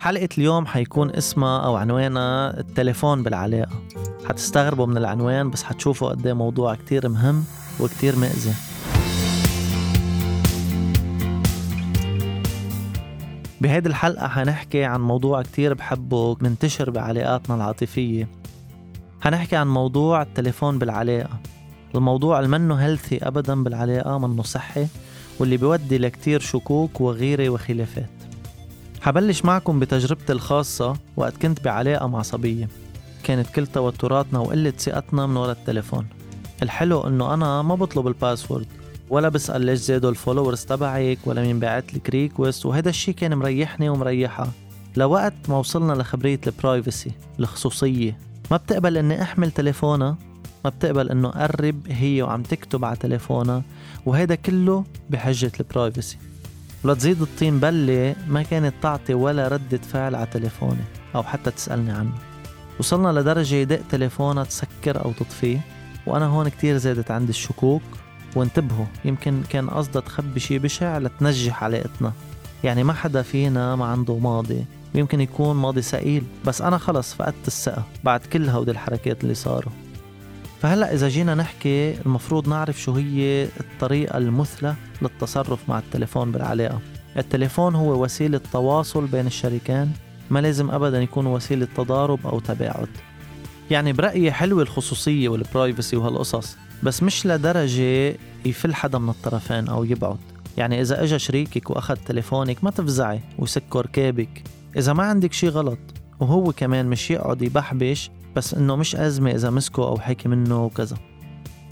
حلقة اليوم حيكون اسمها أو عنوانها التليفون بالعلاقة. حتستغربوا من العنوان بس حتشوفوا قد موضوع كتير مهم وكتير مأذي. بهيدي الحلقة حنحكي عن موضوع كتير بحبه منتشر بعلاقاتنا العاطفية. حنحكي عن موضوع التليفون بالعلاقة. الموضوع المنه هيلثي أبدا بالعلاقة منه صحي واللي بيودي لكتير شكوك وغيرة وخلافات. رح بلش معكم بتجربتي الخاصة وقت كنت بعلاقة مع صبية. كانت كل توتراتنا وقلة ثقتنا من ورا التليفون. الحلو إنه أنا ما بطلب ال password ولا بسأل ليش زادوا ال followers تبعك ولا مين بعت لك request وهذا الشيء كان مريحني ومريحها لوقت ما وصلنا لخبرية ال privacy الخصوصية ما بتقبل إني أحمل تليفونها ما بتقبل إنه قرب هي وعم تكتب على تليفونها وهيدا كله بحجة البرايفسي ولتزيد الطين بلة ما كانت تعطي ولا ردة فعل على تليفوني أو حتى تسألني عنه. وصلنا لدرجة يدق تليفونها تسكر أو تطفيه وأنا هون كتير زادت عندي الشكوك. وانتبهوا يمكن كان قصدها تخبي شي بشع لتنجح علاقتنا. يعني ما حدا فينا ما عنده ماضي ويمكن يكون ماضي سئيل. بس أنا خلص فقدت الثقة بعد كل هودي الحركات اللي صاروا. فهلا إذا جينا نحكي المفروض نعرف شو هي الطريقة المثلى للتصرف مع التليفون بالعلاقة. التليفون هو وسيلة تواصل بين الشريكين ما لازم أبدا يكون وسيلة تضارب أو تباعد. يعني برأيي حلوة الخصوصية والبرايفسي وهالقصص بس مش لدرجة يفل حدا من الطرفين أو يبعد. يعني إذا إجا شريكك وأخذ تليفونك ما تفزعي ويسكر كابك إذا ما عندك شي غلط وهو كمان مش يقعد يبحبش بس إنه مش أزمة إذا مسكه أو حكي منه وكذا.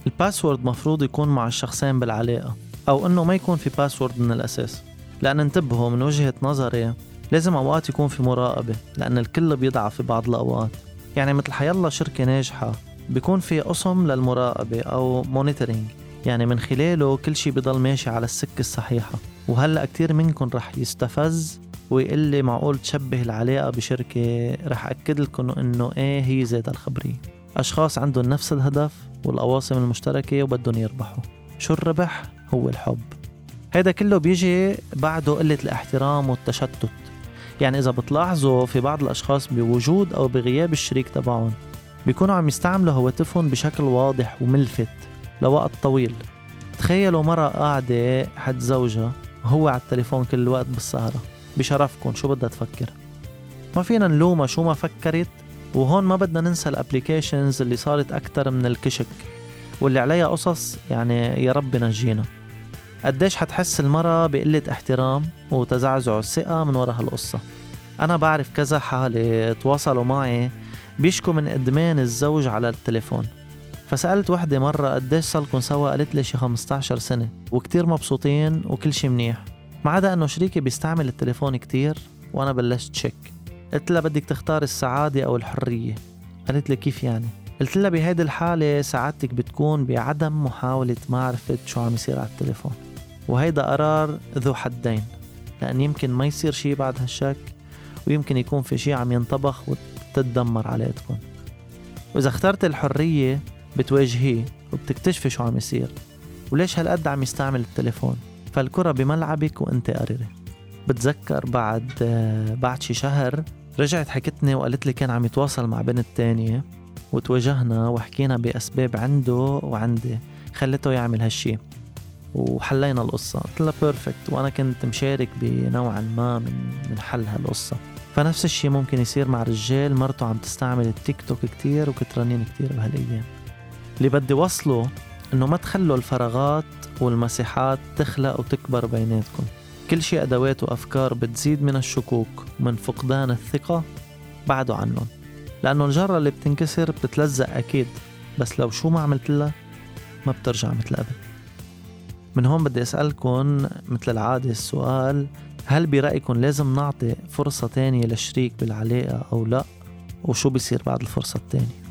ال password مفروض يكون مع الشخصين بالعلاقة أو إنه ما يكون في password من الأساس. لأن انتبهوا من وجهة نظري لازم أوقات يكون في مراقبة لأن الكل بيضعف في بعض الأوقات. يعني مثل حيلا شركة ناجحة بيكون في قسم للمراقبة أو monitoring يعني من خلاله كل شيء بضل ماشي على السكة الصحيحة. وهلأ كتير منكم رح يستفز ويقول لي معقول تشبه العلاقة بشركة. رح أكد لكم إنه إيه هي ذات الخبرية أشخاص عندهم نفس الهدف والأواصم المشتركة وبدهم يربحوا. شو الربح؟ هو الحب. هذا كله بيجي بعده قلة الاحترام والتشتت. يعني إذا بتلاحظوا في بعض الأشخاص بوجود أو بغياب الشريك تبعهم بيكونوا عم يستعملوا هواتفهم بشكل واضح وملفت لوقت طويل. تخيلوا مرة قاعدة حد زوجها وهو على التليفون كل الوقت بالسهرة. بشرفكم شو بدها تفكر؟ ما فينا نلومها شو ما فكرت وهون ما بدنا ننسى الابليكيشنز اللي صارت أكتر من الكشك واللي عليها قصص يعني يا رب نجينا. قديش حتحس المرة بقلة احترام وتزعزع الثقة من وراء هالقصة؟ أنا بعرف كذا حالة تواصلوا معي بيشكوا من إدمان الزوج على التليفون. فسألت وحدة مرة قديش صاركم سوا؟ قالت لي شي 15 سنة وكتير مبسوطين وكل شي منيح. ما عدا إنه شريكي بيستعمل التليفون كتير وأنا بلشت شك قلت لها بدك تختار السعادة أو الحرية. قالت لي كيف يعني؟ قلت لها بهيدي الحالة سعادتك بتكون بعدم محاولة معرفة شو عم يصير على التليفون. وهيدا قرار ذو حدين. لأن يمكن ما يصير شي بعد هالشك ويمكن يكون في شي عم ينطبخ وتتدمر علاقتكم وإذا اخترت الحرية بتواجهيه وبتكتشفي شو عم يصير. وليش هالقد عم يستعمل التليفون؟ فالكرة بملعبك وأنت قرري. بتذكر بعد بعد شي شهر رجعت حكتني وقالت لي كان عم يتواصل مع بنت تانية وتواجهنا وحكينا بأسباب عنده وعندي. خلته يعمل هالشي. وحلينا القصة. قلت لها perfect وأنا كنت مشارك بنوعا ما من من حل هالقصة. فنفس الشي ممكن يصير مع رجال مرته عم تستعمل التيك توك كتير وكترانين كتير بهالأيام. اللي بدي وصله إنه ما تخلوا الفراغات والمساحات تخلق وتكبر بيناتكم. كل شيء أدوات وأفكار بتزيد من الشكوك ومن فقدان الثقة بعدوا عنهم. لأنه الجرة اللي بتنكسر بتتلزق أكيد بس لو شو ما عملت لها ما بترجع مثل قبل. من هون بدي أسألكم مثل العادة السؤال هل برأيكم لازم نعطي فرصة تانية للشريك بالعلاقة أو لا؟ وشو بيصير بعد الفرصة التانية؟